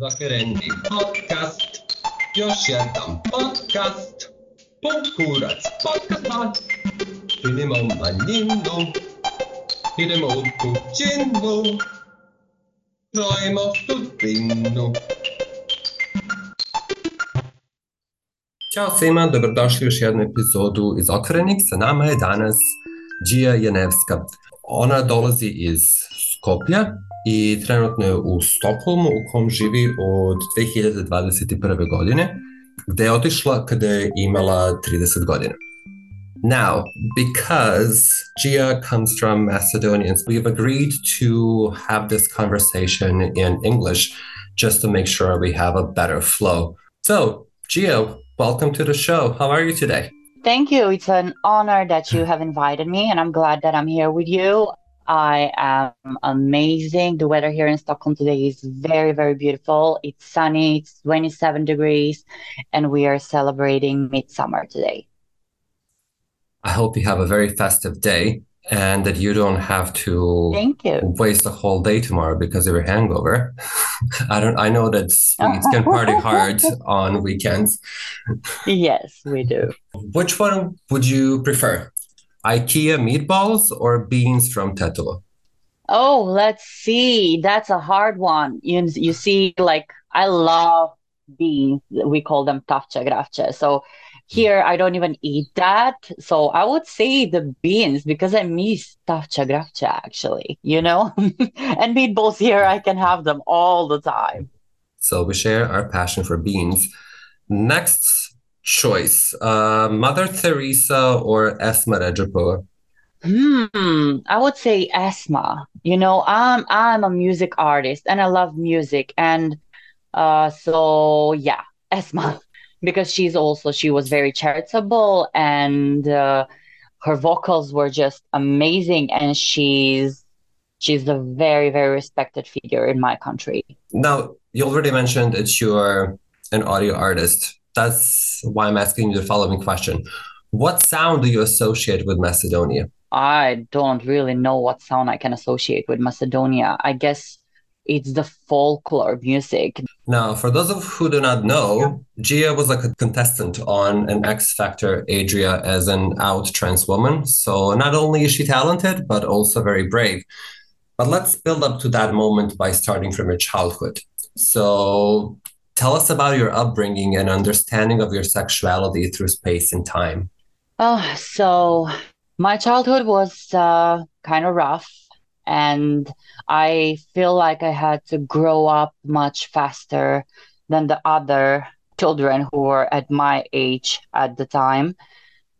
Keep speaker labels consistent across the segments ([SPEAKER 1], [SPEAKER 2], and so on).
[SPEAKER 1] Zakrendi podcast. Još jedan podcast. Pun kurac podcast. Činimo manjinu. Idemo u kućinu. Krojimo sudbinu. Ćao svima, dobrodošli u još jednu epizodu iz Otvorenih. Sa nama je danas Đija Janevska. Ona dolazi iz Skoplja i trenutno je u Stokholmu u kom živi od 2021. godine, gde je otišla kada je imala 30 godina. Now, because Gia comes from Macedonia, we've agreed to have this conversation in English just to make sure we have a better flow. So, Gia, welcome to the show. How are you today?
[SPEAKER 2] Thank you. It's an honor that you have invited me, and I'm glad that I'm here with you. I am amazing. The weather here in Stockholm today is very, very beautiful. It's sunny, it's 27 degrees, and we are celebrating midsummer today.
[SPEAKER 1] I hope you have a very festive day and that you don't have to
[SPEAKER 2] Thank you.
[SPEAKER 1] waste a whole day tomorrow because of your hangover. I don't I know that Swedes can party hard on weekends.
[SPEAKER 2] Yes, we do.
[SPEAKER 1] Which one would you prefer? IKEA meatballs or beans from Tetovo?
[SPEAKER 2] Oh, let's see. That's a hard one. You, you see, like, I love beans. We call them tafcha gravche. So here I don't even eat that. So I would say the beans because I miss tafcha gravche actually, you know? and meatballs here, I can have them all the time.
[SPEAKER 1] So we share our passion for beans. Next choice, uh, Mother Teresa or Esma Redžepova?
[SPEAKER 2] Hmm, I would say Esma. You know, I'm I'm a music artist and I love music and uh so yeah, Esma because she's also she was very charitable and uh, her vocals were just amazing and she's she's a very very respected figure in my country.
[SPEAKER 1] Now, you already mentioned that you're an audio artist. That's why I'm asking you the following question. What sound do you associate with Macedonia?
[SPEAKER 2] I don't really know what sound I can associate with Macedonia. I guess it's the folklore music.
[SPEAKER 1] Now, for those of who do not know, Gia was like a contestant on an X Factor Adria as an out trans woman. So not only is she talented, but also very brave. But let's build up to that moment by starting from your childhood. So tell us about your upbringing and understanding of your sexuality through space and time.
[SPEAKER 2] Oh, so my childhood was uh, kind of rough, and I feel like I had to grow up much faster than the other children who were at my age at the time.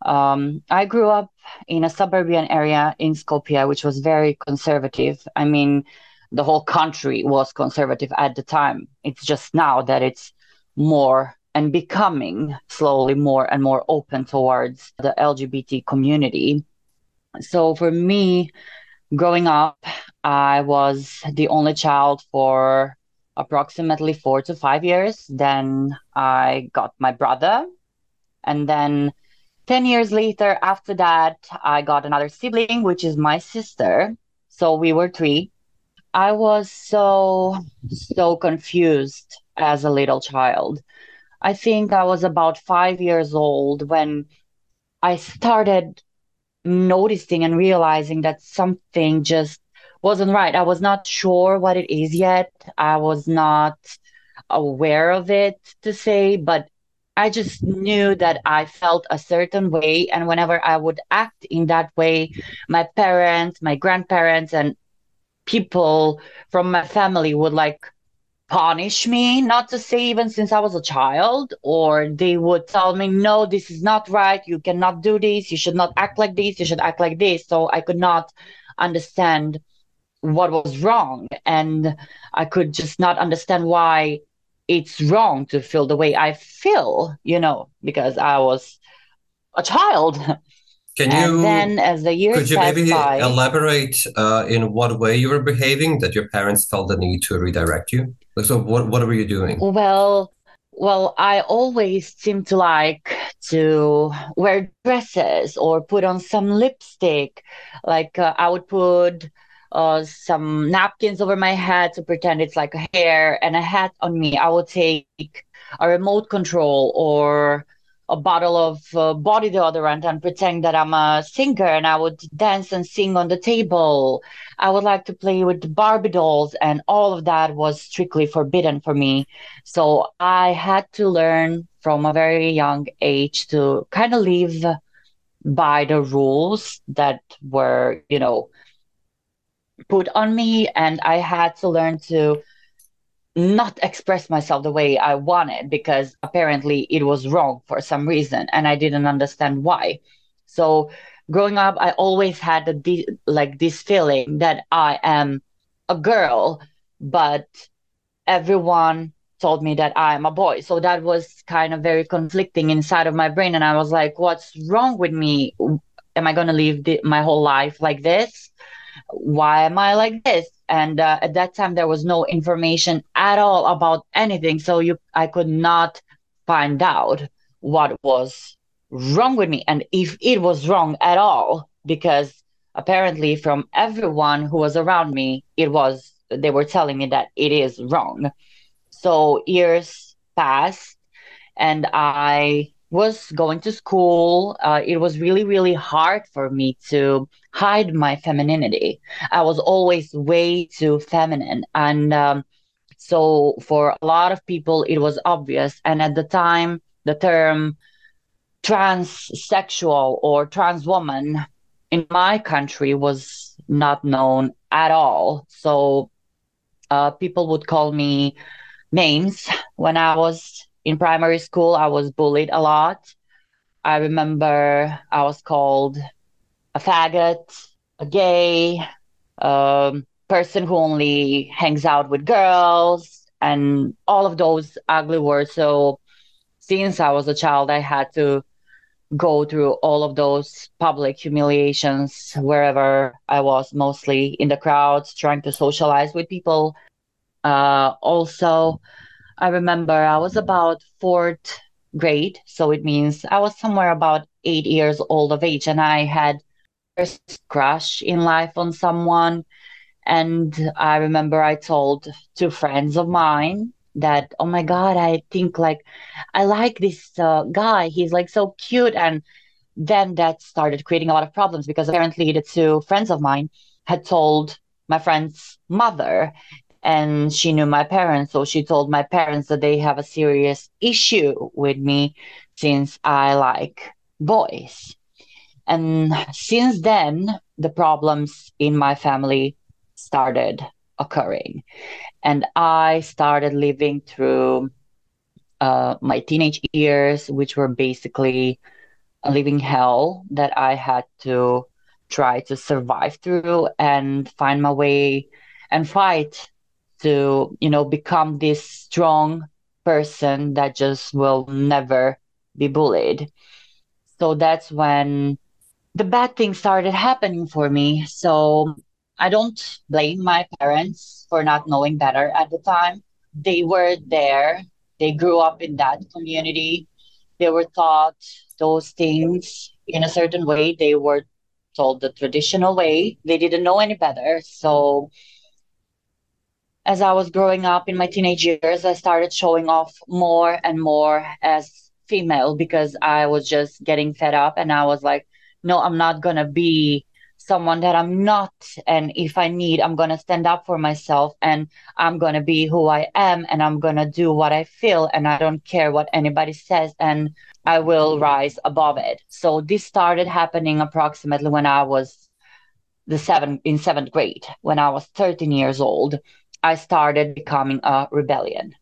[SPEAKER 2] Um, I grew up in a suburban area in Skopje, which was very conservative. I mean, the whole country was conservative at the time. It's just now that it's more and becoming slowly more and more open towards the LGBT community. So for me, growing up, I was the only child for approximately four to five years. Then I got my brother. And then 10 years later, after that, I got another sibling, which is my sister. So we were three. I was so, so confused as a little child. I think I was about five years old when I started noticing and realizing that something just wasn't right. I was not sure what it is yet. I was not aware of it to say, but I just knew that I felt a certain way. And whenever I would act in that way, my parents, my grandparents, and people from my family would like punish me, not to say even since I was a child, or they would tell me, no, this is not right. You cannot do this. You should not act like this. You should act like this. So I could not understand what was wrong. And I could just not understand why it's wrong to feel the way I feel, you know, because I was a child.
[SPEAKER 1] Can
[SPEAKER 2] and then as the years
[SPEAKER 1] could you maybe
[SPEAKER 2] by,
[SPEAKER 1] elaborate uh, in what way you were behaving that your parents felt the need to redirect you? So what what were you doing?
[SPEAKER 2] Well, well, I always seem to like to wear dresses or put on some lipstick. Like uh, I would put uh, some napkins over my head to pretend it's like a hair and a hat on me. I would take a remote control or a bottle of uh, body deodorant and pretend that I'm a singer and I would dance and sing on the table. I would like to play with Barbie dolls, and all of that was strictly forbidden for me. So I had to learn from a very young age to kind of live by the rules that were, you know, put on me. And I had to learn to not express myself the way I wanted because apparently it was wrong for some reason and I didn't understand why. So growing up I always had a like this feeling that I am a girl but everyone told me that I'm a boy. So that was kind of very conflicting inside of my brain and I was like what's wrong with me? Am I going to live the, my whole life like this? Why am I like this? And uh, at that time there was no information at all about anything. So you i could not find out what was wrong with me and if it was wrong at all because apparently from everyone who was around me it was they were telling me that it is wrong. So years passed and i was going to school, uh, it was really, really hard for me to hide my femininity. I was always way too feminine. And um, so for a lot of people, it was obvious. And at the time, the term transsexual or trans woman in my country was not known at all. So uh, people would call me names when I was in primary school, I was bullied a lot. I remember I was called a faggot, a gay, um, person who only hangs out with girls, and all of those ugly words. So, since I was a child, I had to go through all of those public humiliations wherever I was, mostly in the crowds, trying to socialize with people. Uh, also, I remember I was about fourth grade, so it means I was somewhere about eight years old of age, and I had first crush in life on someone. And I remember I told two friends of mine that, oh my God, I think like I like this uh, guy. He's like so cute. And then that started creating a lot of problems because apparently the two friends of mine had told my friend's mother and she knew my parents so she told my parents that they have a serious issue with me since i like boys. And since then the problems in my family started occurring. And i started living through uh, my teenage years which were basically a living hell that i had to try to survive through and find my way and fight to you know become this strong person that just will never be bullied. So that's when the bad things started happening for me. So i don't blame my parents for not knowing better at the time. They were there. They grew up in that community. They were taught those things in a certain way. They were told the traditional way. They didn't know any better. So as I was growing up in my teenage years, I started showing off more and more as female because I was just getting fed up and I was like, no, I'm not going to be someone that I'm not. And if I need, I'm going to stand up for myself and I'm going to be who I am and I'm going to do what I feel and I don't care what anybody says and I will rise above it. So this started happening approximately when I was the seven in seventh grade, when I was 13 years old I started becoming a rebellion.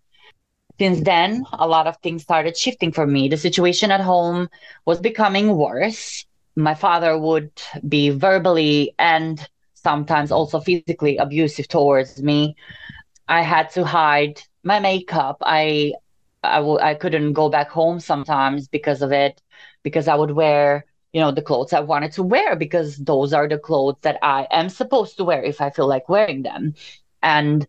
[SPEAKER 2] Since then, a lot of things started shifting for me. The situation at home was becoming worse. My father would be verbally and sometimes also physically abusive towards me. I had to hide my makeup. I I w- I couldn't go back home sometimes because of it, because I would wear, you know, the clothes I wanted to wear because those are the clothes that I am supposed to wear if I feel like wearing them. And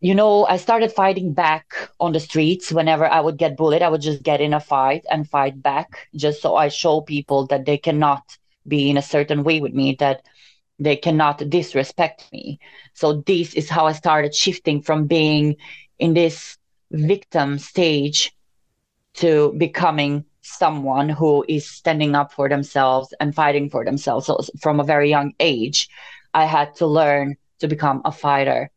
[SPEAKER 2] you know, I started fighting back on the streets whenever I would get bullied. I would just get in a fight and fight back just so I show people that they cannot be in a certain way with me, that they cannot disrespect me. So this is how I started shifting from being in this victim stage to becoming someone who is standing up for themselves and fighting for themselves. So from a very young age, I had to learn to become a fighter.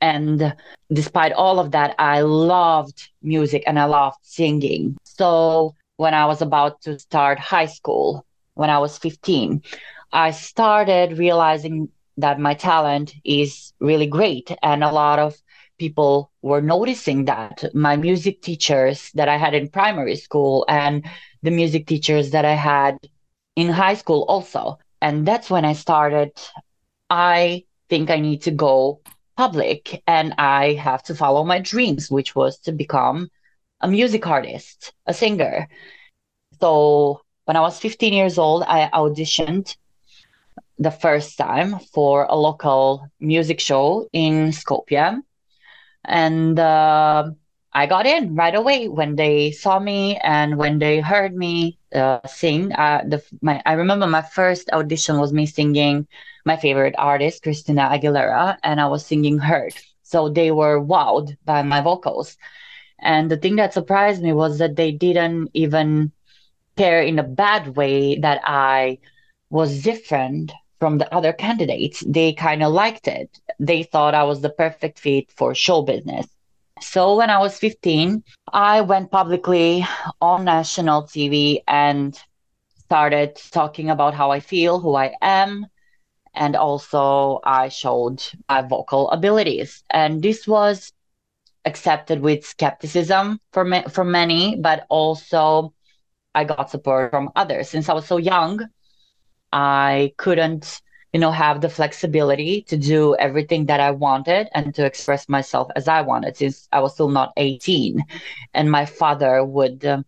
[SPEAKER 2] And despite all of that, I loved music and I loved singing. So when I was about to start high school, when I was 15, I started realizing that my talent is really great. And a lot of people were noticing that. My music teachers that I had in primary school and the music teachers that I had in high school also. And that's when I started. I think I need to go public and I have to follow my dreams, which was to become a music artist, a singer. So when I was 15 years old, I auditioned the first time for a local music show in Skopje. And uh, I got in right away when they saw me and when they heard me uh, sing. Uh, the, my, I remember my first audition was me singing my favorite artist, Christina Aguilera, and I was singing Hurt. So they were wowed by my vocals. And the thing that surprised me was that they didn't even care in a bad way that I was different from the other candidates. They kind of liked it. They thought I was the perfect fit for show business. So when I was 15, I went publicly on national TV and started talking about how I feel, who I am, and also I showed my vocal abilities. And this was accepted with skepticism for me, from many, but also I got support from others. Since I was so young, I couldn't, you know, have the flexibility to do everything that I wanted and to express myself as I wanted since I was still not 18. And my father would uh,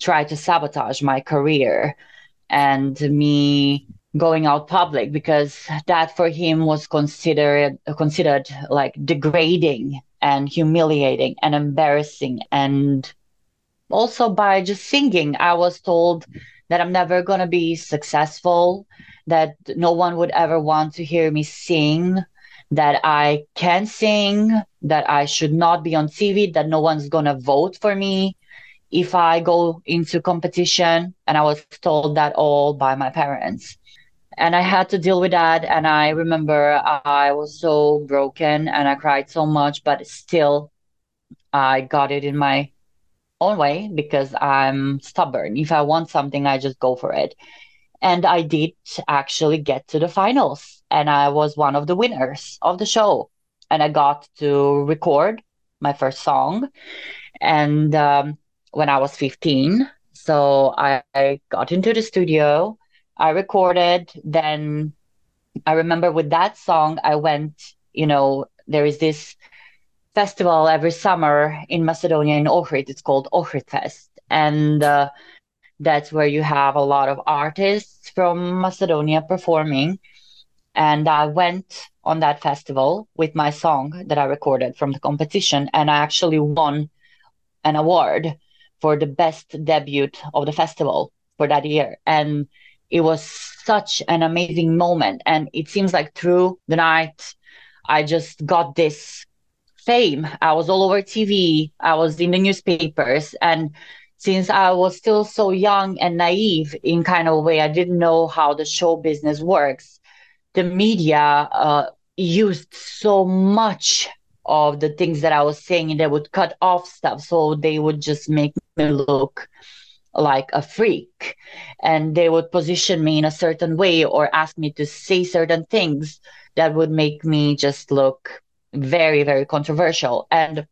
[SPEAKER 2] try to sabotage my career and me going out public because that for him was considered considered like degrading and humiliating and embarrassing and also by just singing i was told that I'm never going to be successful, that no one would ever want to hear me sing, that I can sing, that I should not be on TV, that no one's going to vote for me if I go into competition. And I was told that all by my parents. And I had to deal with that. And I remember I was so broken and I cried so much, but still, I got it in my own way because I'm stubborn. If I want something, I just go for it. And I did actually get to the finals, and I was one of the winners of the show. And I got to record my first song. And um, when I was 15, so I, I got into the studio, I recorded. Then I remember with that song, I went, you know, there is this festival every summer in Macedonia in Ohrid. It's called Ohrid Fest. And uh, that's where you have a lot of artists from Macedonia performing. And I went on that festival with my song that I recorded from the competition. And I actually won an award for the best debut of the festival for that year. And it was such an amazing moment. And it seems like through the night, I just got this fame. I was all over TV. I was in the newspapers. And since I was still so young and naive in kind of a way, I didn't know how the show business works. The media uh, used so much of the things that I was saying and they would cut off stuff. So they would just make me look like a freak and they would position me in a certain way or ask me to say certain things that would make me just look very, very controversial. And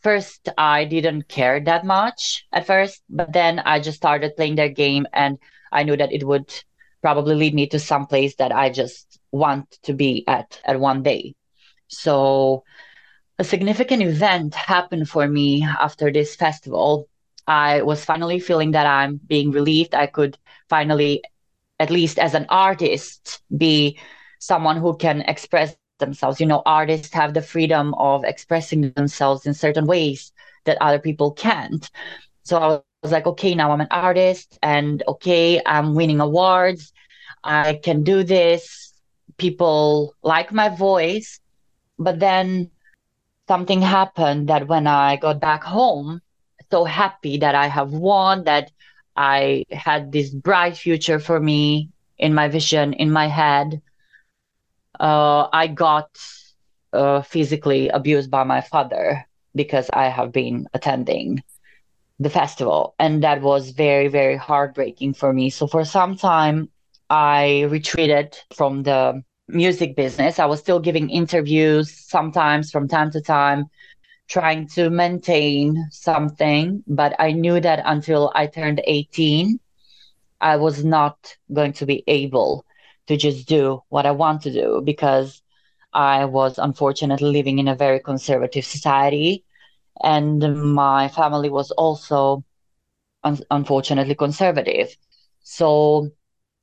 [SPEAKER 2] first, I didn't care that much at first, but then I just started playing their game and I knew that it would probably lead me to some place that I just want to be at at one day. So a significant event happened for me after this festival. I was finally feeling that I'm being relieved. I could finally, at least as an artist, be someone who can express themselves. You know, artists have the freedom of expressing themselves in certain ways that other people can't. So I was like, okay, now I'm an artist and okay, I'm winning awards. I can do this. People like my voice. But then something happened that when I got back home, so happy that I have won, that I had this bright future for me in my vision, in my head. Uh, I got uh, physically abused by my father because I have been attending the festival. And that was very, very heartbreaking for me. So for some time, I retreated from the music business. I was still giving interviews sometimes from time to time, trying to maintain something. But I knew that until I turned 18, I was not going to be able to just do what I want to do because I was unfortunately living in a very conservative society. And my family was also un- unfortunately conservative. So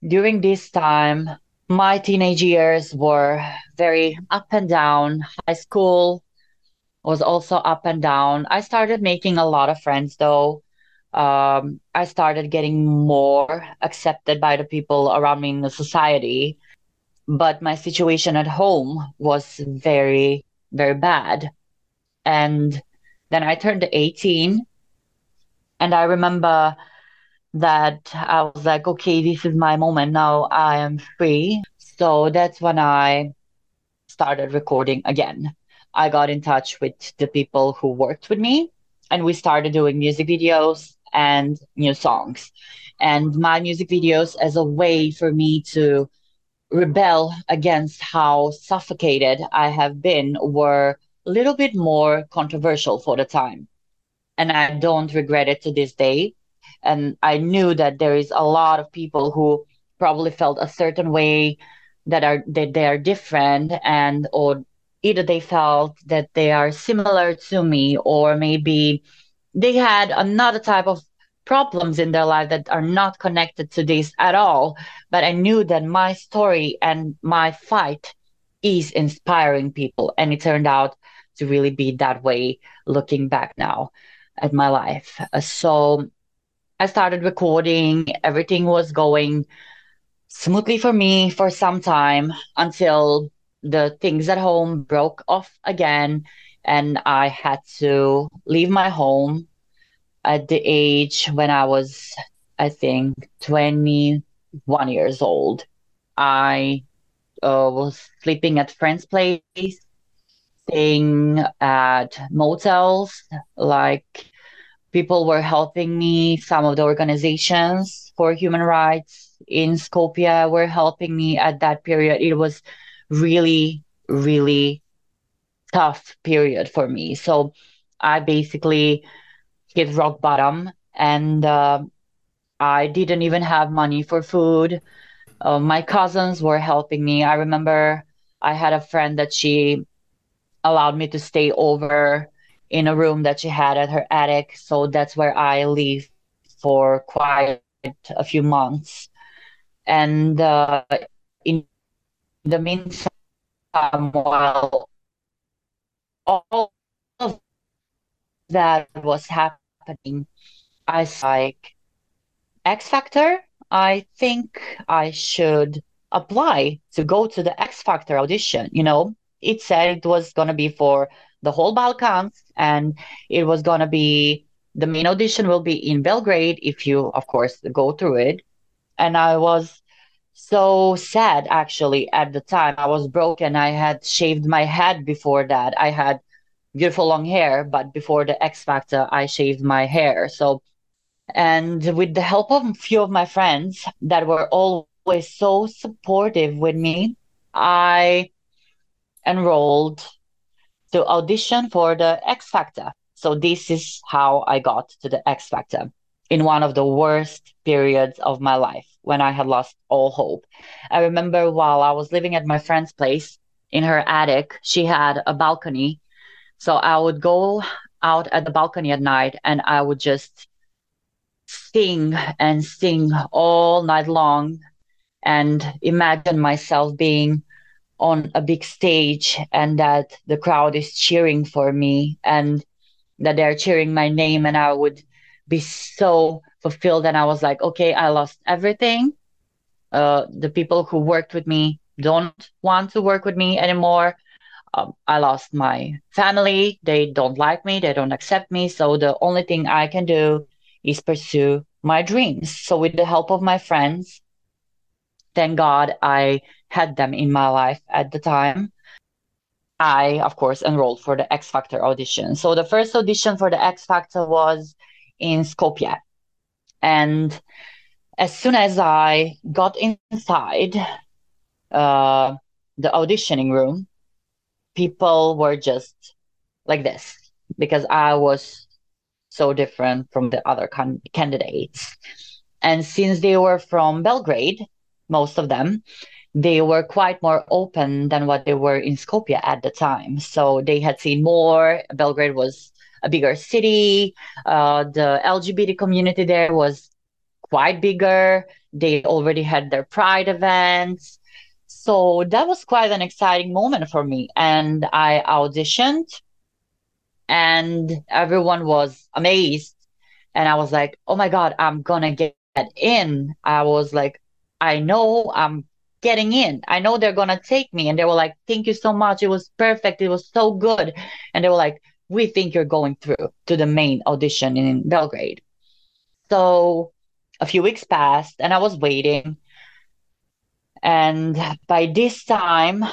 [SPEAKER 2] during this time, my teenage years were very up and down. High school was also up and down. I started making a lot of friends though. Um, I started getting more accepted by the people around me in the society. But my situation at home was very, very bad. And then I turned 18. And I remember that I was like, okay, this is my moment. Now I am free. So that's when I started recording again. I got in touch with the people who worked with me and we started doing music videos and new songs. And my music videos as a way for me to rebel against how suffocated I have been were a little bit more controversial for the time. And I don't regret it to this day and i knew that there is a lot of people who probably felt a certain way that are that they are different and or either they felt that they are similar to me or maybe they had another type of problems in their life that are not connected to this at all. But i knew that my story and my fight is inspiring people. And it turned out to really be that way looking back now at my life. So I started recording. Everything was going smoothly for me for some time until the things at home broke off again and I had to leave my home at the age when I was, I think, 21 years old. I uh, was sleeping at friends' place, staying at motels, like people were helping me. Some of the organizations for human rights in Skopje were helping me at that period. It was really, really tough period for me. So I basically hit rock bottom and uh, I didn't even have money for food. Uh, my cousins were helping me. I remember I had a friend that she allowed me to stay over in a room that she had at her attic. So that's where I live for quite a few months. And uh, the meantime, while all of that was happening, I was like, X Factor, I think I should apply to go to the X Factor audition. You know, it said it was going to be for the whole Balkans, and it was gonna be the main audition will be in Belgrade if you, of course, go through it. And I was so sad actually at the time. I was broken. I had shaved my head before that. I had beautiful long hair, but before the X Factor, I shaved my hair. So, and with the help of a few of my friends that were always so supportive with me, I enrolled to audition for the X Factor. So this is how I got to the X Factor in one of the worst periods of my life when I had lost all hope. I remember while I was living at my friend's place in her attic, she had a balcony. So I would go out at the balcony at night and I would just sing and sing all night long and imagine myself being on a big stage and that the crowd is cheering for me and that they're cheering my name and I would be so fulfilled and I was like, okay, I lost everything. uh, the people who worked with me don't want to work with me anymore. Um, I lost my family. They don't like me. They don't accept me. So the only thing I can do is pursue my dreams. So with the help of my friends, thank God I had them in my life at the time. I, of course, enrolled for the X Factor audition. So the first audition for the X Factor was in Skopje. And as soon as I got inside uh, the auditioning room, people were just like this because I was so different from the other can- candidates. And since they were from Belgrade, most of them, they were quite more open than what they were in Skopje at the time. So they had seen more. Belgrade was a bigger city. Uh, the LGBT community there was quite bigger. They already had their pride events. So that was quite an exciting moment for me. And I auditioned, and everyone was amazed. And I was like, oh my God, I'm going to get in. I was like, I know I'm getting in. I know they're going to take me. And they were like, thank you so much. It was perfect. It was so good. And they were like, we think you're going through to the main audition in Belgrade. So a few weeks passed and I was waiting. And by this time,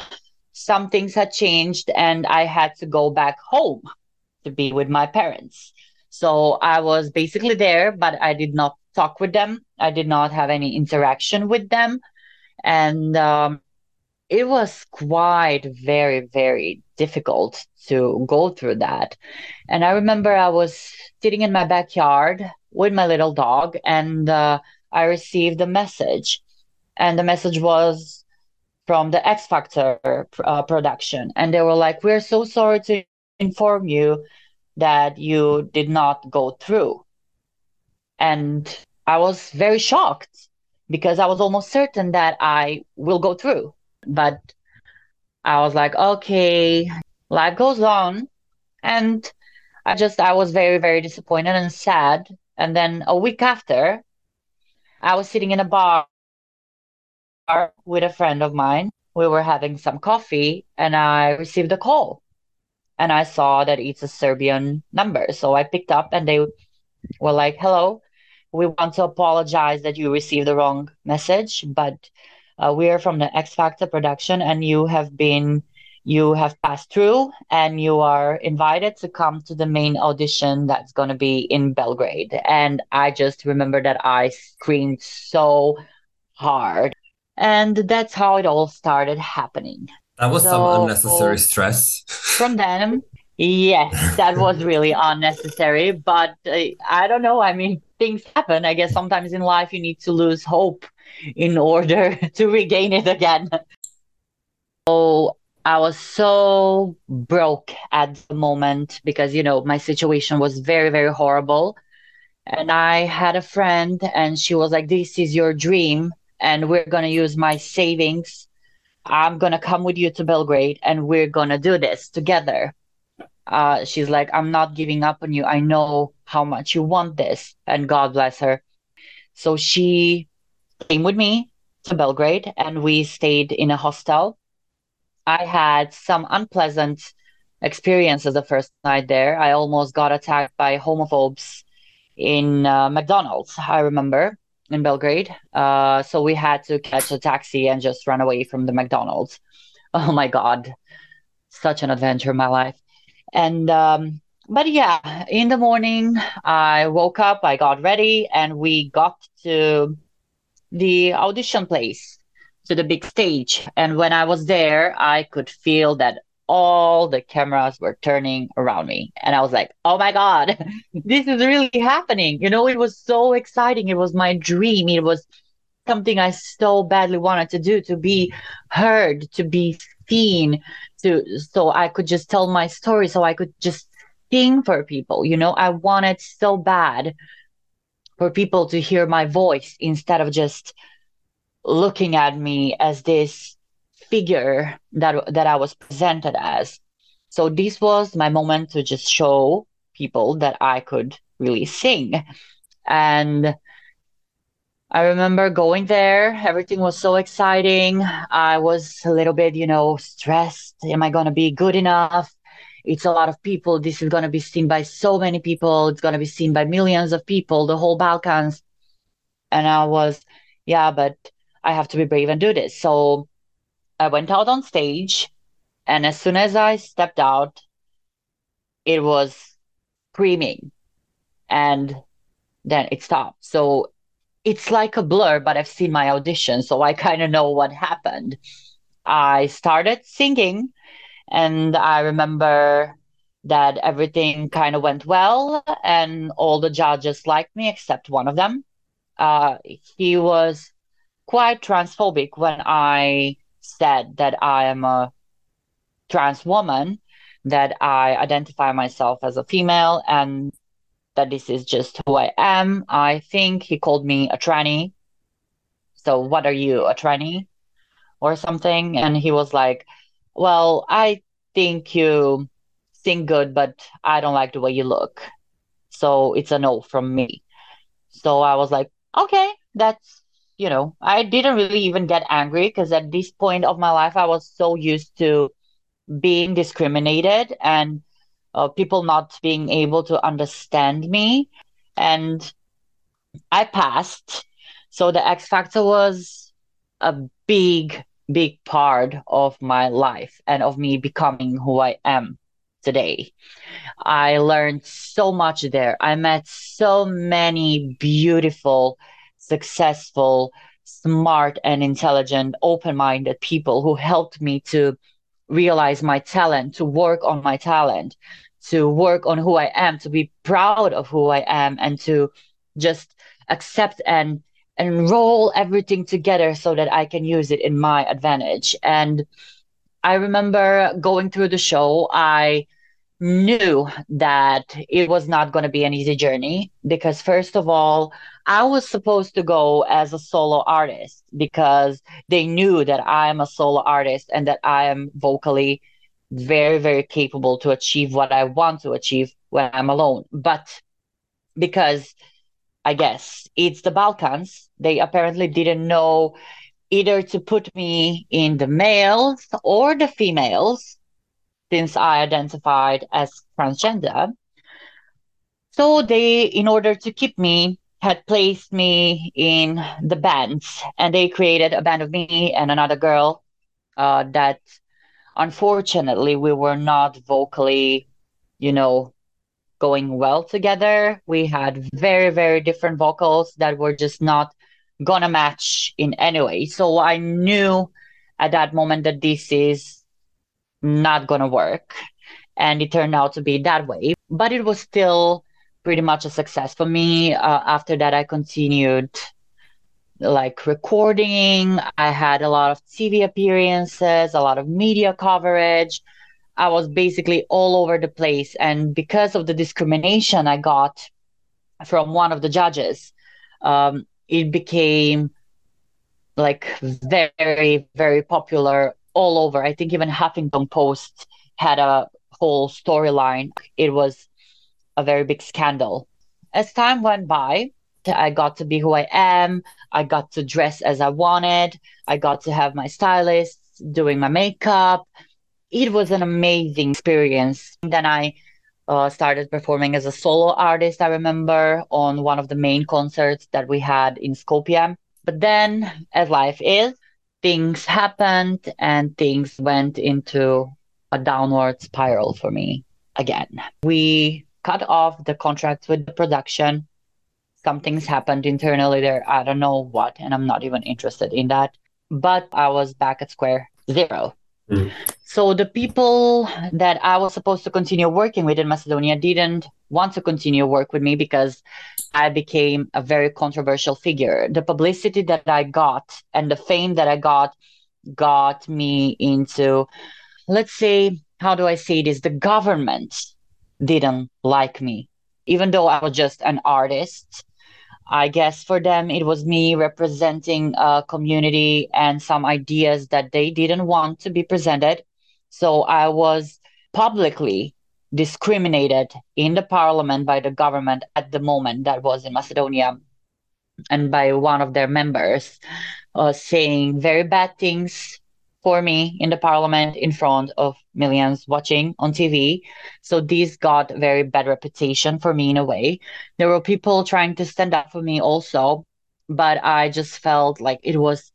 [SPEAKER 2] some things had changed and I had to go back home to be with my parents. So I was basically there, but I did not talk with them. I did not have any interaction with them. And um, it was quite very, very difficult to go through that. And I remember I was sitting in my backyard with my little dog, and uh, I received a message. And the message was from the X Factor uh, production. And they were like, We're so sorry to inform you that you did not go through. And I was very shocked because I was almost certain that I will go through. But I was like, okay, life goes on. And I just, I was very, very disappointed and sad. And then a week after, I was sitting in a bar with a friend of mine. We were having some coffee and I received a call and I saw that it's a Serbian number. So I picked up and they were like, hello, we want to apologize that you received the wrong message, but uh, we are from the X Factor production, and you have been you have passed through, and you are invited to come to the main audition that's going to be in Belgrade. And I just remember that I screamed so hard, and that's how it all started happening.
[SPEAKER 1] That was so, some unnecessary stress.
[SPEAKER 2] From then, yes, that was really unnecessary. But uh, I don't know. I mean, things happen. I guess sometimes in life you need to lose hope in order to regain it again. So I was so broke at the moment because, you know, my situation was very, very horrible. And I had a friend, and she was like, This is your dream, and we're going to use my savings. I'm going to come with you to Belgrade, and we're going to do this together. Uh, she's like, I'm not giving up on you. I know how much you want this. And God bless her. So she came with me to Belgrade and we stayed in a hostel. I had some unpleasant experiences the first night there. I almost got attacked by homophobes in uh, McDonald's, I remember, in Belgrade. Uh, so we had to catch a taxi and just run away from the McDonald's. Oh my God. Such an adventure in my life. And, um, but yeah, in the morning, I woke up, I got ready, and we got to the audition place to the big stage. And when I was there, I could feel that all the cameras were turning around me. And I was like, oh my God, this is really happening. You know, it was so exciting. It was my dream. It was something I so badly wanted to do to be heard, to be seen, to so I could just tell my story, so I could just sing for people. You know, I wanted so bad for people to hear my voice instead of just looking at me as this figure that that I was presented as. So this was my moment to just show people that I could really sing. And I remember going there. Everything was so exciting. I was a little bit, you know, stressed. Am I going to be good enough? It's a lot of people. This is going to be seen by so many people. It's going to be seen by millions of people, the whole Balkans. And I was, yeah, but I have to be brave and do this. So I went out on stage. And as soon as I stepped out, it was screaming. And then it stopped. So it's like a blur, but I've seen my audition, so I kind of know what happened. I started singing, and I remember that everything kind of went well, and all the judges liked me except one of them. Uh, he was quite transphobic when I said that I am a trans woman, that I identify myself as a female, and that this is just who I am. I think he called me a tranny. So, what are you, a tranny or something? And he was like, Well, I think you sing good, but I don't like the way you look. So, it's a no from me. So, I was like, Okay, that's, you know, I didn't really even get angry because at this point of my life, I was so used to being discriminated and uh, people not being able to understand me. And I passed. So the X Factor was a big, big part of my life and of me becoming who I am today. I learned so much there. I met so many beautiful, successful, smart, and intelligent, open minded people who helped me to realize my talent, to work on my talent, to work on who I am, to be proud of who I am, and to just accept and and roll everything together so that I can use it in my advantage. And I remember going through the show, I knew that it was not going to be an easy journey because first of all i was supposed to go as a solo artist because they knew that i am a solo artist and that i am vocally very very capable to achieve what i want to achieve when i'm alone but because i guess it's the balkans they apparently didn't know either to put me in the males or the females since I identified as transgender. So they, in order to keep me, had placed me in the bands, and they created a band of me and another girl uh, that unfortunately we were not vocally, you know, going well together. We had very, very different vocals that were just not gonna match in any way. So I knew at that moment that this is not to work. And it turned out to be that way. But it was still pretty much a success for me. Uh, after that, I continued like recording. I had a lot of TV appearances, a lot of media coverage. I was basically all over the place. And because of the discrimination I got from one of the judges, um, it became like very, very popular all over. I think even Huffington Post had a whole storyline. It was a very big scandal. As time went by, I got to be who I am. I got to dress as I wanted. I got to have my stylist doing my makeup. It was an amazing experience. Then I uh, started performing as a solo artist, I remember, on one of the main concerts that we had in Skopje. But then, as life is, things happened and things went into a downward spiral for me again. We cut off the contract with the production. Something's happened internally there. I don't know what, and I'm not even interested in that. But I was back at square zero. Mm. So the people that I was supposed to continue working with in Macedonia didn't want to continue work with me because I became a very controversial figure. The publicity that I got and the fame that I got got me into, let's say, how do I say this? The government didn't like me, even though I was just an artist. I guess for them, it was me representing a community and some ideas that they didn't want to be presented. So I was publicly discriminated in the parliament by the government at the moment that was in Macedonia. and by one of their members uh, saying very bad things for me in the parliament in front of millions watching on TV. So this got very bad reputation for me in a way. There were people trying to stand up for me also, but I just felt like it was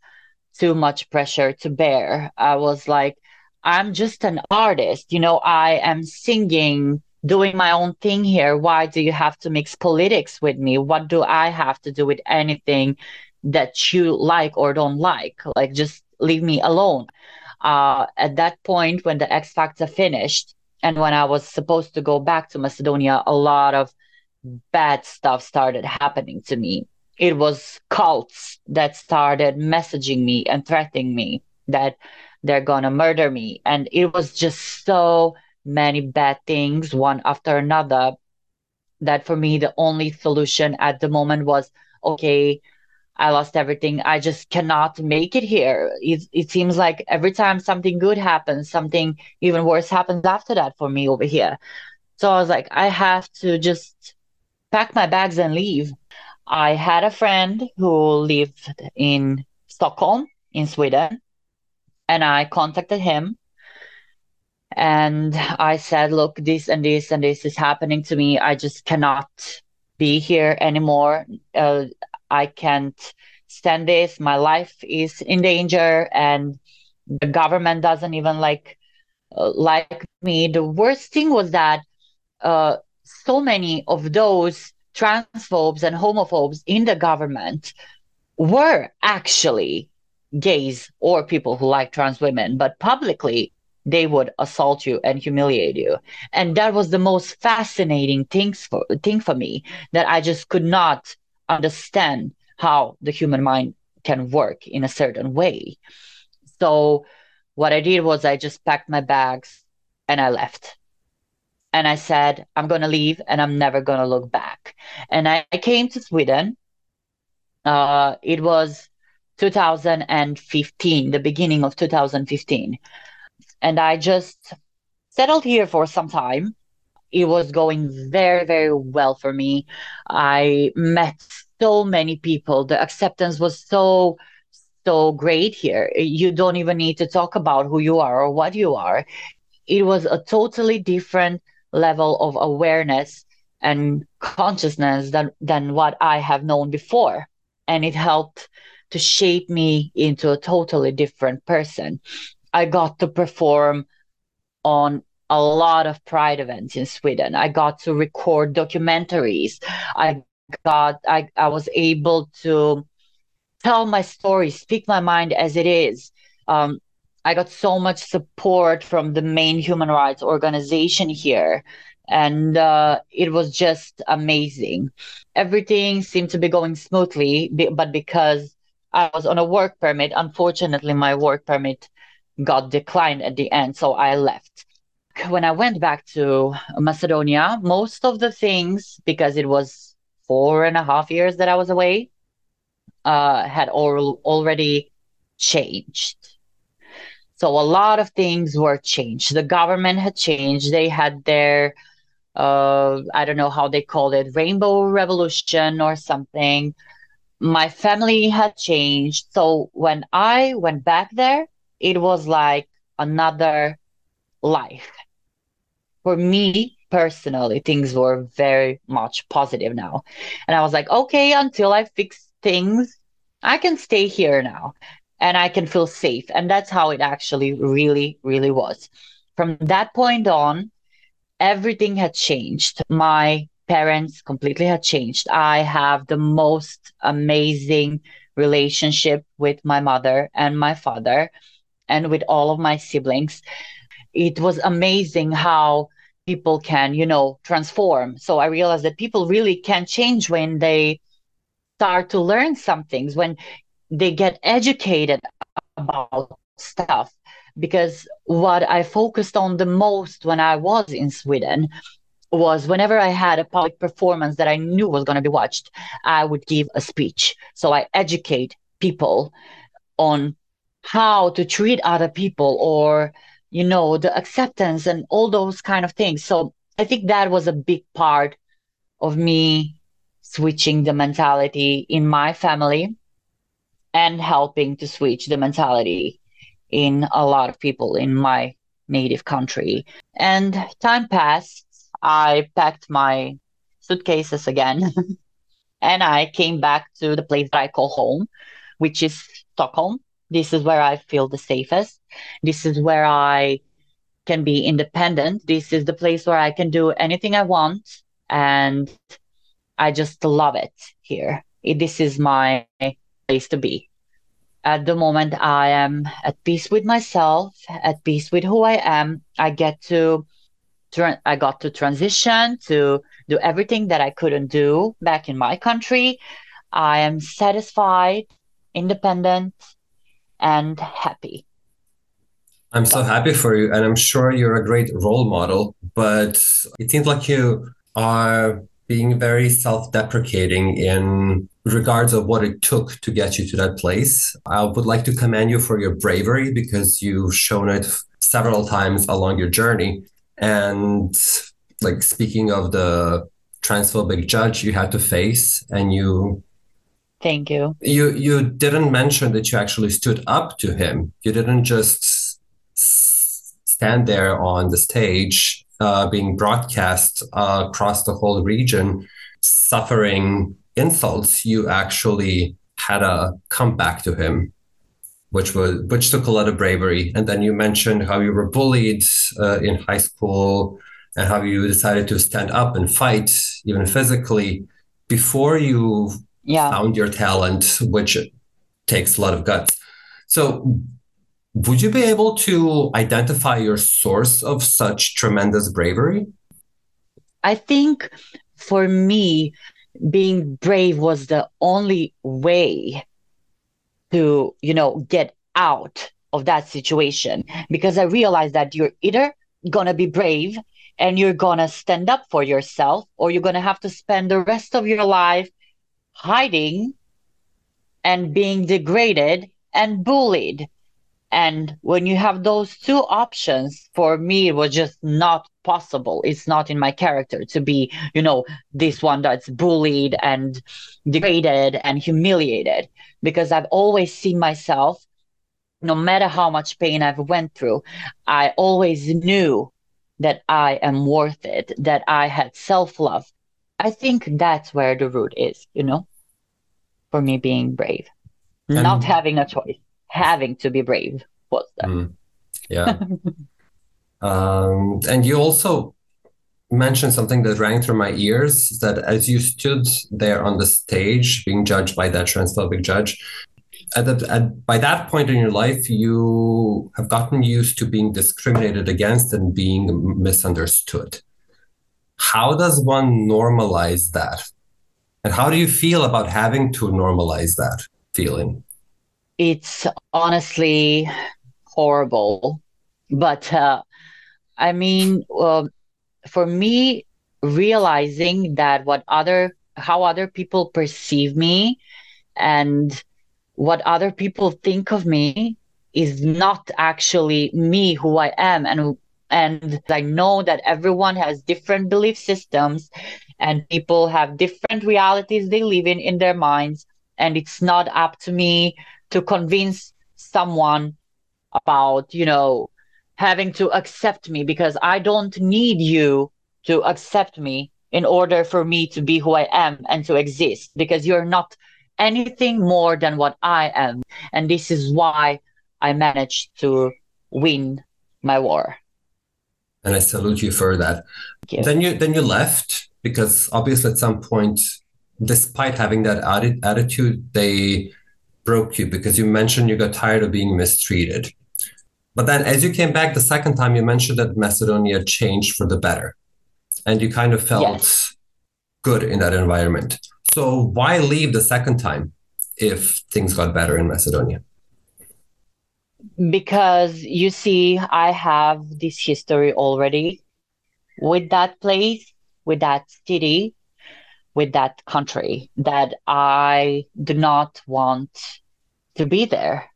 [SPEAKER 2] too much pressure to bear. I was like, I'm just an artist, you know, I am singing, doing my own thing here. Why do you have to mix politics with me? What do I have to do with anything that you like or don't like? Like, just leave me alone. Uh, at that point, when the X Factor finished, and when I was supposed to go back to Macedonia, a lot of bad stuff started happening to me. It was cults that started messaging me and threatening me that they're gonna murder me. And it was just so many bad things, one after another, that for me, the only solution at the moment was okay, I lost everything. I just cannot make it here. It, it seems like every time something good happens, something even worse happens after that for me over here. So I was like, I have to just pack my bags and leave. I had a friend who lived in Stockholm, in Sweden, and I contacted him and I said, Look, this and this and this is happening to me. I just cannot be here anymore. Uh, I can't stand this. My life is in danger, and the government doesn't even like uh, like me. The worst thing was that uh, so many of those transphobes and homophobes in the government were actually gays or people who like trans women, but publicly they would assault you and humiliate you. And that was the most fascinating things for thing for me that I just could not understand how the human mind can work in a certain way. So what I did was I just packed my bags and I left. And I said, I'm going to leave and I'm never going to look back. And I, I came to Sweden. Uh, it was 2015, the beginning of 2015. And I just settled here for some time. It was going very, very well for me. I met so many people. The acceptance was so so great here. You don't even need to talk about who you are or what you are. It was a totally different level of awareness and consciousness than than what I have known before. And it helped to shape me into a totally different person. I got to perform on a lot of pride events in Sweden. I got to record documentaries. I got I, I was able to tell my story, speak my mind as it is. Um, I got so much support from the main human rights organization here. And uh, it was just amazing. Everything seemed to be going smoothly, but because I was on a work permit, unfortunately, my work permit got declined at the end. So I left when I went back to Macedonia, most of the things, because it was four and a half years that I was away uh, had al- already changed. So a lot of things were changed. The government had changed. They had their, uh, I don't know how they called it, rainbow revolution or something. My family had changed. So when I went back there, it was like another life. For me, personally things were very much positive now. And i was like okay until i fix things i can stay here now and i can feel safe. And that's how it actually really really was. From that point on everything had changed. My parents completely had changed. I have the most amazing relationship with my mother and my father and with all of my siblings it was amazing how people can, you know, transform. So I realized that people really can change when they start to learn some things, when they get educated about stuff. Because what I focused on the most when I was in Sweden was whenever I had a public performance that I knew was going to be watched, I would give a speech. So I educate people on how to treat other people or you know the acceptance and all those kind of things so i think that was a big part of me switching the mentality in my family and helping to switch the mentality in a lot of people in my native country. And time passed. I packed my suitcases again and I came back to the place that I call home, which is Stockholm. This is where I feel the safest. This is where I can be independent. This is the place where I can do anything I want. And I just love it here. This is my place to be. At the moment, I am at peace with myself, at peace with who I am. I get to, I got to transition to do everything that I couldn't do back in my country. I am satisfied, independent, and happy.
[SPEAKER 1] I'm so happy for you, and I'm sure you're a great role model. But it seems like you are being very self-deprecating in regards of what it took to get you to that place. I would like to commend you for your bravery because you've shown it several times along your journey. And like speaking of the transphobic judge you had to face and you
[SPEAKER 2] thank you.
[SPEAKER 1] You you didn't mention that you actually stood up to him. You didn't just stand there on the stage uh, being broadcast uh, across the whole region suffering insults. You actually had a comeback to him which was which took a lot of bravery. And then you mentioned how you were bullied uh, in high school and how you decided to stand up and fight even physically before you yeah. found your talent which takes a lot of guts so would you be able to identify your source of such tremendous bravery
[SPEAKER 2] i think for me being brave was the only way to you know get out of that situation because i realized that you're either gonna be brave and you're gonna stand up for yourself or you're gonna have to spend the rest of your life hiding and being degraded and bullied and when you have those two options for me it was just not possible it's not in my character to be you know this one that's bullied and degraded and humiliated because i've always seen myself no matter how much pain i've went through i always knew that I am worth it, that I had self love. I think that's where the root is, you know, for me being brave, and, not having a choice, having to be brave was there. Mm,
[SPEAKER 1] yeah. um, and you also mentioned something that rang through my ears that as you stood there on the stage being judged by that transphobic judge, at, the, at by that point in your life, you have gotten used to being discriminated against and being misunderstood. How does one normalize that? And how do you feel about having to normalize that feeling?
[SPEAKER 2] It's honestly horrible. But uh, I mean, uh, for me, realizing that what other, how other people perceive me and what other people think of me is not actually me who I am and and I know that everyone has different belief systems and people have different realities they live in in their minds and it's not up to me to convince someone about you know having to accept me because I don't need you to accept me in order for me to be who I am and to exist because you're not anything more than what I am. And this is why I managed to win my war.
[SPEAKER 1] And I salute you for that. You. Then you then you left because obviously at some point, despite having that atti- attitude, they broke you because you mentioned you got tired of being mistreated. But then as you came back the second time, you mentioned that Macedonia changed for the better. And you kind of felt yes. good in that environment. So why leave the second time if things got better in Macedonia?
[SPEAKER 2] Because you see, I have this history already with that place, with that city, with that country that I do not want to be there.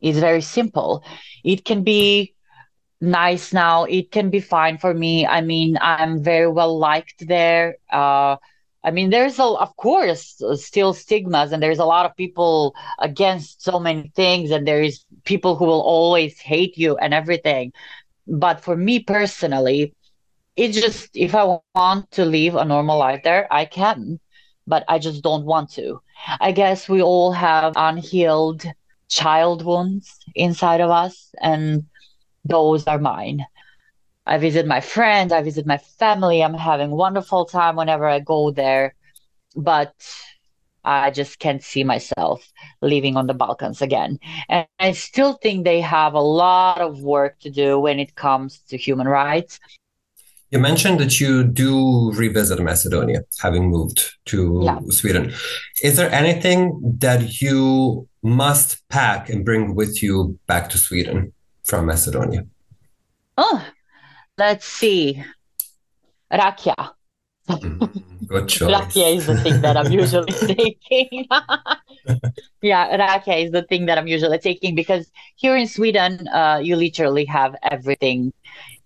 [SPEAKER 2] It's very simple. It can be nice now. It can be fine for me. I mean, I'm very well liked there. Uh, I mean, there's a, of course, uh, still stigmas, and there's a lot of people against so many things, and there's people who will always hate you and everything. But for me personally, it just, if I want to live a normal life there, I can, but I just don't want to. I guess we all have unhealed child wounds inside of us, and those are mine. I visit my friends, I visit my family. I'm having wonderful time whenever I go there, but I just can't see myself living on the Balkans again. And I still think they have a lot of work to do when it comes to human rights.
[SPEAKER 1] You mentioned that you do revisit Macedonia, having moved to yeah. Sweden. Is there anything that you must pack and bring with you back to Sweden from Macedonia?
[SPEAKER 2] Oh, let's see. Rakia.
[SPEAKER 1] Mm, good choice.
[SPEAKER 2] rakia is the thing that I'm usually taking. yeah, rakia is the thing that I'm usually taking because here in Sweden, uh, you literally have everything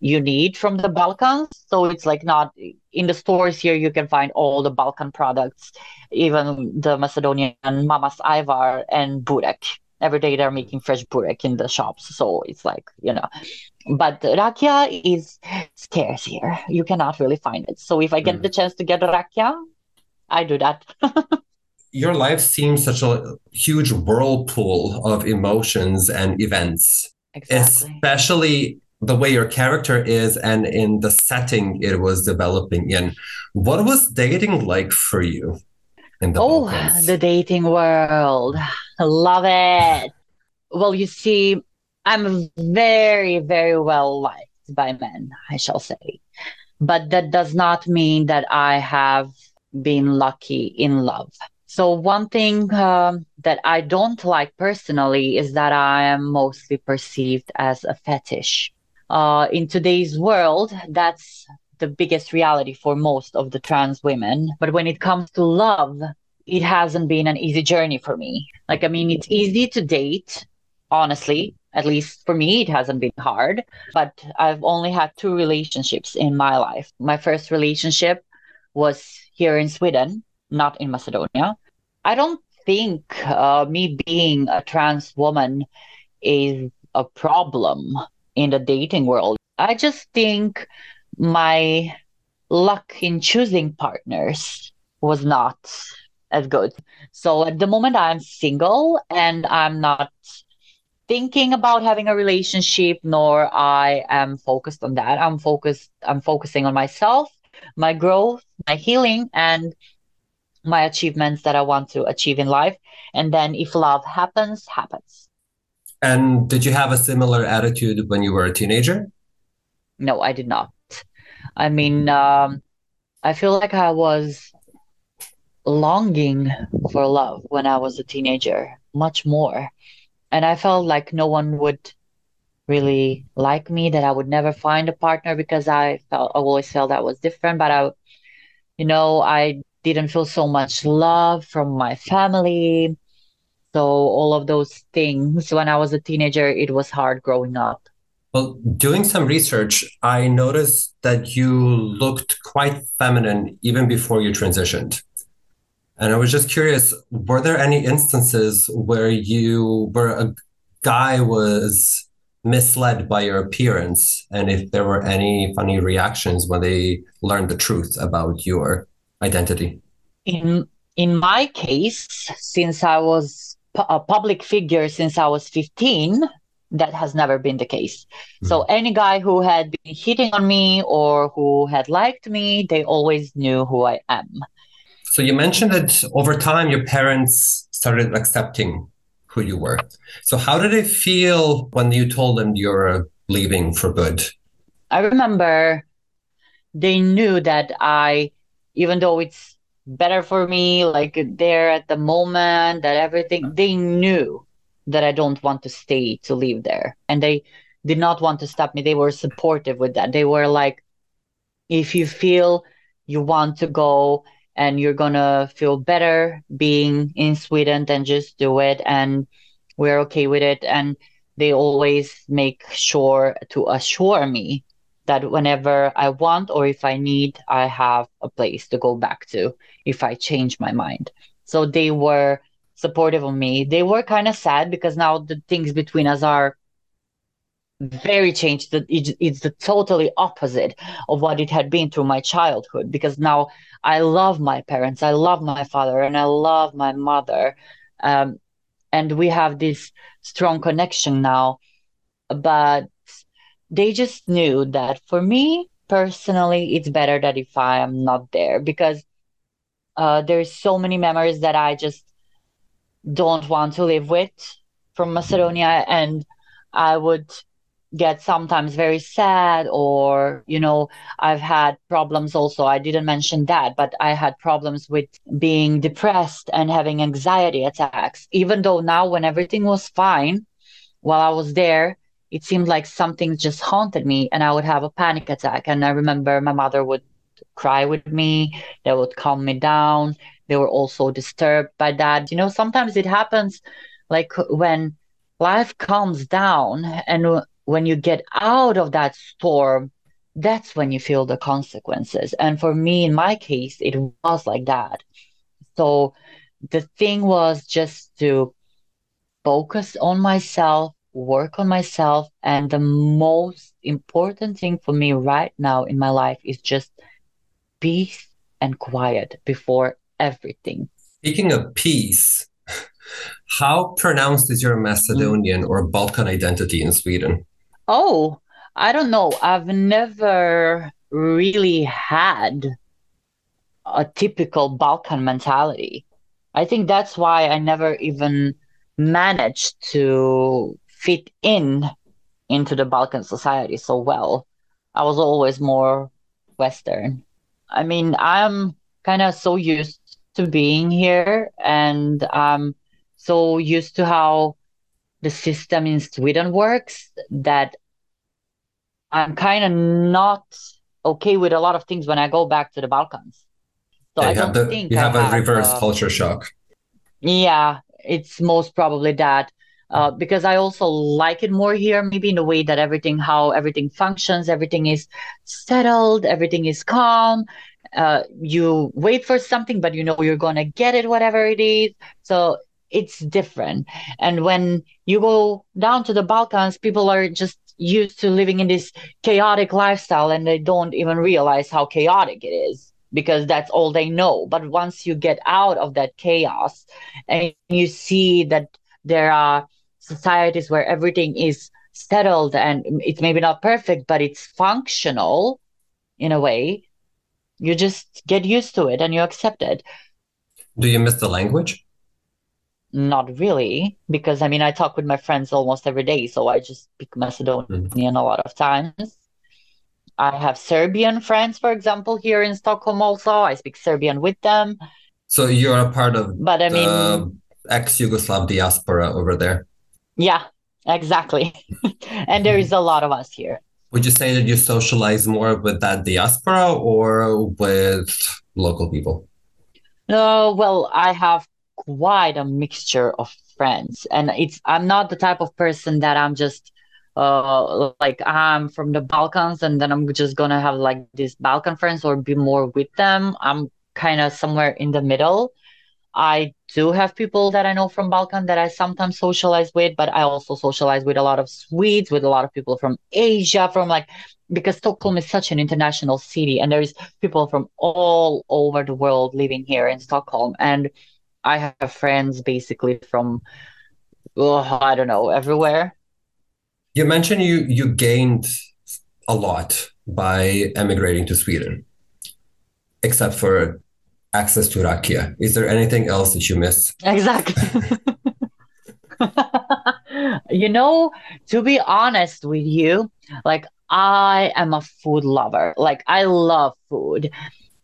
[SPEAKER 2] you need from the Balkans. So it's like not in the stores here, you can find all the Balkan products, even the Macedonian Mama's Ajvar and Burek every day they're making fresh burek in the shops so it's like you know but rakia is scarce here you cannot really find it so if i get mm. the chance to get rakia i do that
[SPEAKER 1] your life seems such a huge whirlpool of emotions and events exactly. especially the way your character is and in the setting it was developing in what was dating like for you
[SPEAKER 2] in the oh Balkans? the dating world love it well you see i'm very very well liked by men i shall say but that does not mean that i have been lucky in love so one thing um, that i don't like personally is that i am mostly perceived as a fetish uh, in today's world that's the biggest reality for most of the trans women. But when it comes to love, it hasn't been an easy journey for me. Like, I mean, it's easy to date, honestly. At least for me, it hasn't been hard. But I've only had two relationships in my life. My first relationship was here in Sweden, not in Macedonia. I don't think uh, me being a trans woman is a problem in the dating world. I just think my luck in choosing partners was not as good. So at the moment, I'm single and I'm not thinking about having a relationship, nor I am focused on that. I'm focused. I'm focusing on myself, my growth, my healing, and my achievements that I want to achieve in life. And then if love happens, happens.
[SPEAKER 1] And did you have a similar attitude when you were a teenager?
[SPEAKER 2] No, I did not. I mean, um, I feel like I was longing for love when I was a teenager, much more. And I felt like no one would really like me, that I would never find a partner because I felt I always felt that was different. But I, you know, I didn't feel so much love from my family. So all of those things when I was a teenager, it was hard growing up.
[SPEAKER 1] Well, doing some research, I noticed that you looked quite feminine even before you transitioned. And I was just curious, were there any instances where you where a guy was misled by your appearance and if there were any funny reactions when they learned the truth about your identity?
[SPEAKER 2] In in my case, since I was a public figure since I was 15, that has never been the case. Mm-hmm. So any guy who had been hitting on me or who had liked me, they always knew who I am.
[SPEAKER 1] So you mentioned that over time your parents started accepting who you were. So how did it feel when you told them you're leaving for good?
[SPEAKER 2] I remember they knew that I, even though it's better for me, like there at the moment, that everything, they knew that I don't want to stay to live there. And they did not want to stop me. They were supportive with that. They were like, if you feel you want to go and you're gonna feel better being in Sweden, than just do it. And we're okay with it. And they always make sure to assure me that whenever I want or if I need, I have a place to go back to if I change my mind. So they were supportive of me. They were kind of sad because now the things between us are very changed. It's the totally opposite of what it had been through my childhood because now I love my parents, I love my father, and I love my mother. Um, and we have this strong connection now. But they just knew that for me personally, it's better that if I am not there because uh, there's so many memories that I just don't want to live with from Macedonia, and I would get sometimes very sad or you know i've had problems also. I didn't mention that but i had problems with being depressed and having anxiety attacks. Even though now when everything was fine while i was there it seemed like something just haunted me and i would have a panic attack. And i remember my mother would cry with me. They would calm me down. They were also disturbed by that. You know sometimes it happens like when life calms down and when you get out of that storm, that's when you feel the consequences. And for me, in my case, it was like that. So the thing was just to focus on myself, work on myself. And the most important thing for me right now in my life is just peace and quiet before everything.
[SPEAKER 1] Speaking of peace, how pronounced is your Macedonian mm. or Balkan identity in Sweden?
[SPEAKER 2] Oh, I don't know. I've never really had a typical Balkan mentality. I think that's why I never even managed to fit in into the Balkan society so well. I was always more Western. I mean, I'm kind of so used to being here and I'm so used to how the system in Sweden works that I'm kind of not okay with a lot of things when I go back to the Balkans.
[SPEAKER 1] So yeah, I don't the, think you have I a reverse uh, culture shock.
[SPEAKER 2] Yeah, it's most probably that. Uh, because I also like it more here, maybe in a way that everything, how everything functions, everything is settled, everything is calm. Uh, you wait for something, but you know you're going to get it, whatever it is. So it's different. And when you go down to the Balkans, people are just used to living in this chaotic lifestyle and they don't even realize how chaotic it is because that's all they know. But once you get out of that chaos and you see that there are societies where everything is settled and it's maybe not perfect, but it's functional in a way, you just get used to it and you accept it.
[SPEAKER 1] Do you miss the language?
[SPEAKER 2] Not really, because I mean, I talk with my friends almost every day, so I just speak Macedonian mm-hmm. a lot of times. I have Serbian friends, for example, here in Stockholm also. I speak Serbian with them.
[SPEAKER 1] So you're a part of but I mean ex Yugoslav diaspora over there.
[SPEAKER 2] Yeah, exactly. and there is a lot of us here.
[SPEAKER 1] Would you say that you socialize more with that diaspora or with local people?
[SPEAKER 2] No, well, I have quite a mixture of friends. And it's i'm not the type of person that i'm just uh like i'm from the balkans and then i'm just gonna have like these balkan friends or be more with them. I'm kind of somewhere in the middle. I do have people that i know from balkan that i sometimes socialize with but i also socialize with a lot of swedes with a lot of people from asia from like because stockholm is such an international city and there's people from all over the world living here in stockholm. And I have friends basically from oh, I don't know everywhere.
[SPEAKER 1] You mentioned you you gained a lot by emigrating to Sweden, except for access to rakia. Is there anything else that you miss?
[SPEAKER 2] Exactly. you know, to be honest with you, like I am a food lover. Like I love food.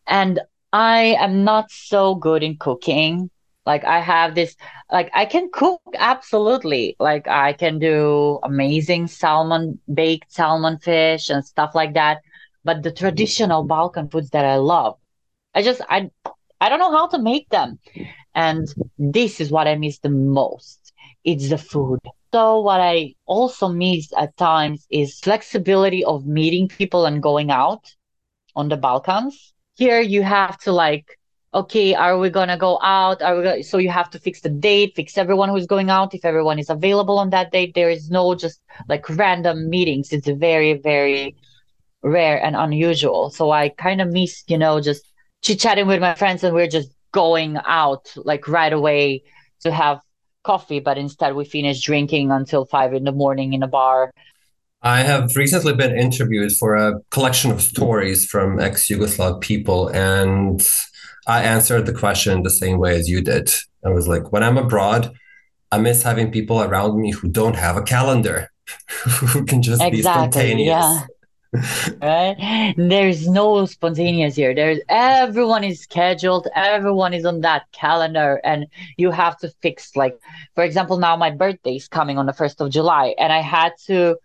[SPEAKER 2] And I am not so good in cooking. Like I have this, like I can cook absolutely. Like I can do amazing salmon, baked salmon fish and stuff like that. But the traditional Balkan foods that I love, I just I I don't know how to make them. And this is what I miss the most. It's the food. so what I also miss at times is flexibility of meeting people and going out on the Balkans. Here you have to like, okay, are we gonna go out? Are we gonna... so you have to fix the date, fix everyone who's going out. If everyone is available on that date, there is no just like random meetings. It's very, very rare and unusual. So I kind of miss, you know, just chit chatting with my friends and we're just going out like right away to have coffee, but instead we finish drinking until five in the morning in a bar.
[SPEAKER 1] I have recently been interviewed for a collection of stories from ex Yugoslav people, and I answered the question the same way as you did. I was like, when I'm abroad, I miss having people around me who don't have a calendar, who can just exactly, be spontaneous. Yeah
[SPEAKER 2] right there's no spontaneous here there's everyone is scheduled everyone is on that calendar and you have to fix like for example now my birthday is coming on the 1st of july and i had to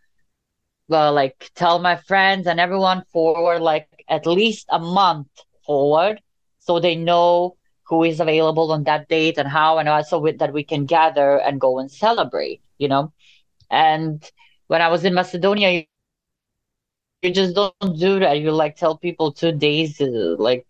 [SPEAKER 2] well like tell my friends and everyone forward like at least a month forward so they know who is available on that date and how and also with, that we can gather and go and celebrate you know and when i was in macedonia you just don't do that. You like tell people two days uh, like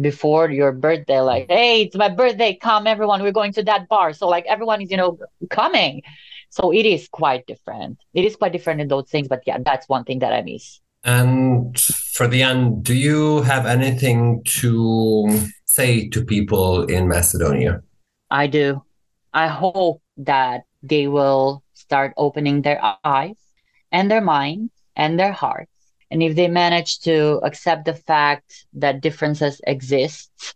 [SPEAKER 2] before your birthday, like, hey, it's my birthday, come everyone, we're going to that bar. So like everyone is, you know, coming. So it is quite different. It is quite different in those things, but yeah, that's one thing that I miss.
[SPEAKER 1] And for the end, do you have anything to say to people in Macedonia?
[SPEAKER 2] I do. I hope that they will start opening their eyes and their minds and their hearts and if they manage to accept the fact that differences exist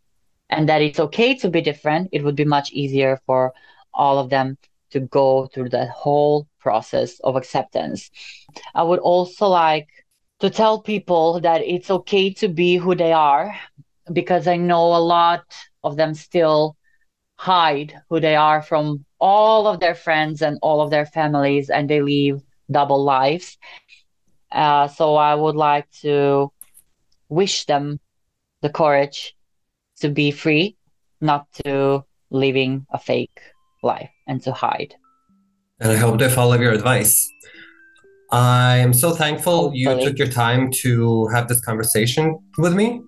[SPEAKER 2] and that it's okay to be different, it would be much easier for all of them to go through that whole process of acceptance. I would also like to tell people that it's okay to be who they are because I know a lot of them still hide who they are from all of their friends and all of their families and they live double lives uh, so I would like to wish them the courage to be free, not to living a fake life and to hide.
[SPEAKER 1] And I hope they follow your advice. I am so thankful you took your time to have this conversation with me.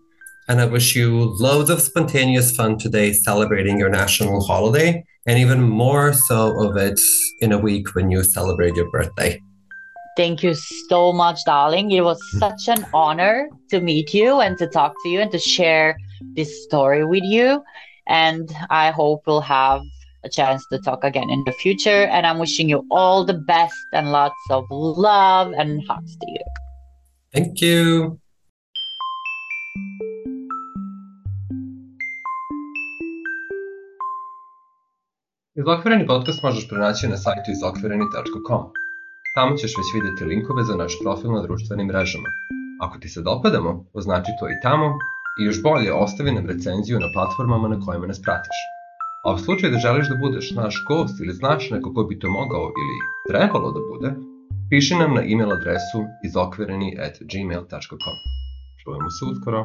[SPEAKER 1] And I wish you loads of spontaneous fun today celebrating your national holiday, and even more so of it in a week when you celebrate your birthday.
[SPEAKER 2] Thank you so much, darling. It was hmm. such an honor to meet you and to talk to you and to share this story with you. And I hope we'll have a chance to talk again in the future. And I'm wishing you all the best and lots of love and hugs to you.
[SPEAKER 1] Thank you. Izokvireni podcast možeš pronaći na sajtu izokvireni.com. Tamo ćeš već videti linkove za naš profil na društvenim mrežama. Ako ti se dopadamo, označi to i tamo i još bolje ostavi nam recenziju na platformama na kojima nas pratiš. A u slučaju da želiš da budeš naš gost ili znaš neko ko bi to mogao ili trebalo da bude, piši nam na e-mail adresu izokvereni at gmail.com. Čujemo se uskoro.